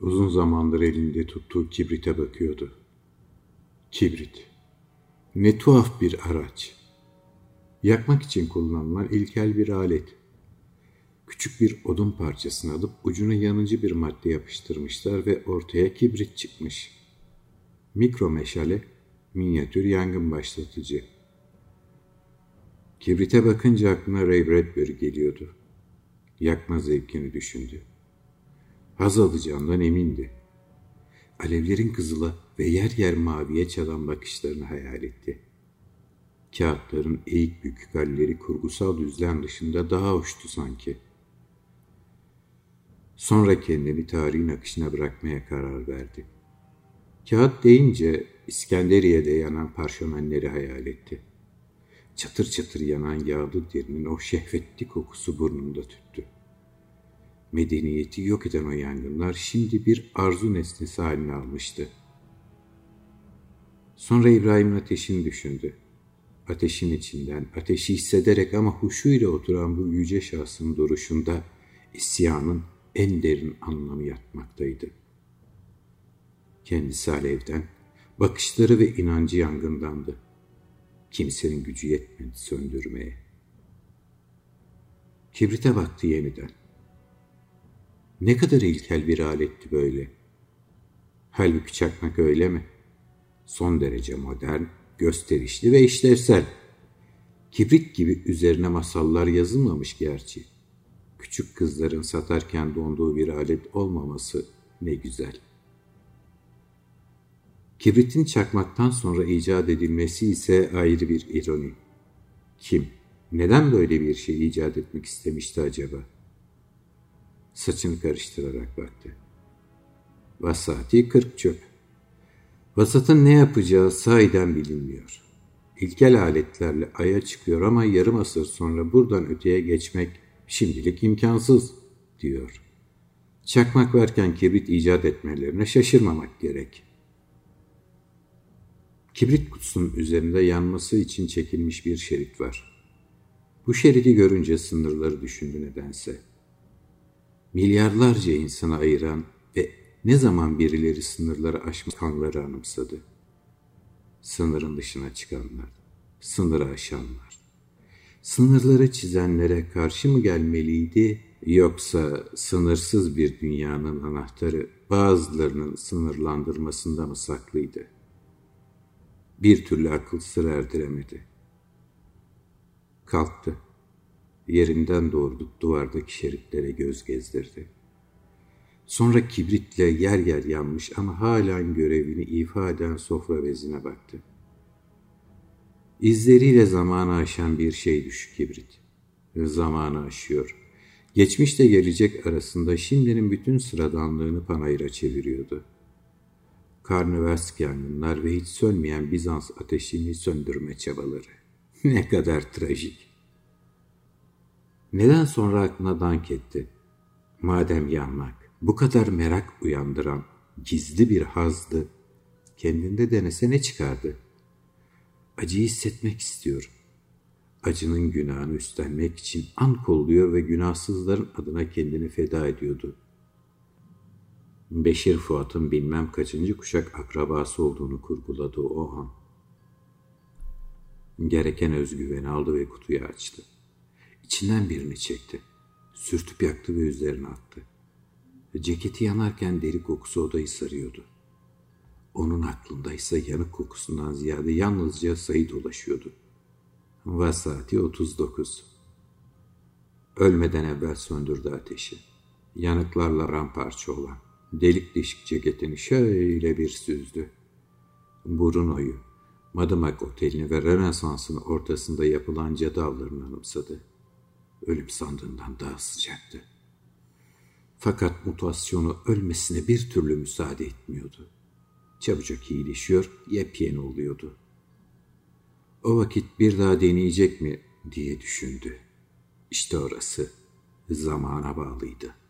Uzun zamandır elinde tuttuğu kibrite bakıyordu. Kibrit. Ne tuhaf bir araç. Yakmak için kullanılan ilkel bir alet. Küçük bir odun parçasını alıp ucuna yanıcı bir madde yapıştırmışlar ve ortaya kibrit çıkmış. Mikro meşale, minyatür yangın başlatıcı. Kibrite bakınca aklına Ray Bradbury geliyordu. Yakma zevkini düşündü. Haz alacağından emindi. Alevlerin kızıla ve yer yer maviye çalan bakışlarını hayal etti. Kağıtların eğik bükük halleri kurgusal düzlem dışında daha hoştu sanki. Sonra kendini tarihin akışına bırakmaya karar verdi. Kağıt deyince İskenderiye'de yanan parşömenleri hayal etti. Çatır çatır yanan yağlı derinin o şehvetli kokusu burnunda tüttü. Medeniyeti yok eden o yangınlar şimdi bir arzu nesnesi haline almıştı. Sonra İbrahim'in ateşini düşündü. Ateşin içinden, ateşi hissederek ama huşuyla oturan bu yüce şahsın duruşunda isyanın en derin anlamı yatmaktaydı. Kendisi alevden, bakışları ve inancı yangındandı. Kimsenin gücü yetmedi söndürmeye. Kibrite baktı yeniden. Ne kadar ilkel bir aletti böyle. Halbuki çakmak öyle mi? Son derece modern, gösterişli ve işlevsel. Kibrit gibi üzerine masallar yazılmamış gerçi. Küçük kızların satarken donduğu bir alet olmaması ne güzel. Kibritin çakmaktan sonra icat edilmesi ise ayrı bir ironi. Kim, neden böyle bir şey icat etmek istemişti acaba? Saçını karıştırarak baktı. Vasati kırk çöp. Vasatın ne yapacağı sahiden bilinmiyor. İlkel aletlerle aya çıkıyor ama yarım asır sonra buradan öteye geçmek şimdilik imkansız, diyor. Çakmak varken kibrit icat etmelerine şaşırmamak gerek. Kibrit kutusunun üzerinde yanması için çekilmiş bir şerit var. Bu şeridi görünce sınırları düşündü nedense. Milyarlarca insanı ayıran ve ne zaman birileri sınırları aşmış kanları anımsadı. Sınırın dışına çıkanlar, sınırı aşanlar. Sınırları çizenlere karşı mı gelmeliydi yoksa sınırsız bir dünyanın anahtarı bazılarının sınırlandırmasında mı saklıydı? Bir türlü akıl sır erdiremedi. Kalktı. Yerinden doğrulup duvardaki şeritlere göz gezdirdi. Sonra kibritle yer yer yanmış ama halen görevini ifa eden sofra bezine baktı. İzleriyle zamanı aşan bir şey düş kibrit. Zamanı aşıyor. Geçmişte gelecek arasında şimdinin bütün sıradanlığını panayıra çeviriyordu. Karnıversk yangınlar ve hiç sönmeyen Bizans ateşini söndürme çabaları. Ne kadar trajik. Neden sonra aklına dank etti? Madem yanmak bu kadar merak uyandıran gizli bir hazdı, kendinde denese ne çıkardı? Acıyı hissetmek istiyor. Acının günahını üstlenmek için an kolluyor ve günahsızların adına kendini feda ediyordu. Beşir Fuat'ın bilmem kaçıncı kuşak akrabası olduğunu kurguladı o an. Gereken özgüveni aldı ve kutuyu açtı. İçinden birini çekti. Sürtüp yaktı ve üzerine attı. Ceketi yanarken deri kokusu odayı sarıyordu. Onun aklında ise yanık kokusundan ziyade yalnızca sayı dolaşıyordu. Vasati 39 Ölmeden evvel söndürdü ateşi. Yanıklarla ramparça olan, delik deşik ceketini şöyle bir süzdü. Bruno'yu, Madımak Oteli'ni ve Rönesans'ın ortasında yapılan cadı avlarını anımsadı ölüm sandığından daha sıcaktı. Fakat mutasyonu ölmesine bir türlü müsaade etmiyordu. Çabucak iyileşiyor, yepyeni oluyordu. O vakit bir daha deneyecek mi diye düşündü. İşte orası zamana bağlıydı.''